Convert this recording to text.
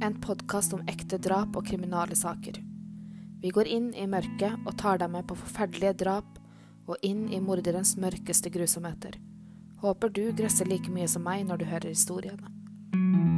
en podkast om ekte drap og kriminale saker. Vi går inn i mørket og tar deg med på forferdelige drap og inn i morderens mørkeste grusomheter. Håper du gresser like mye som meg når du hører historiene.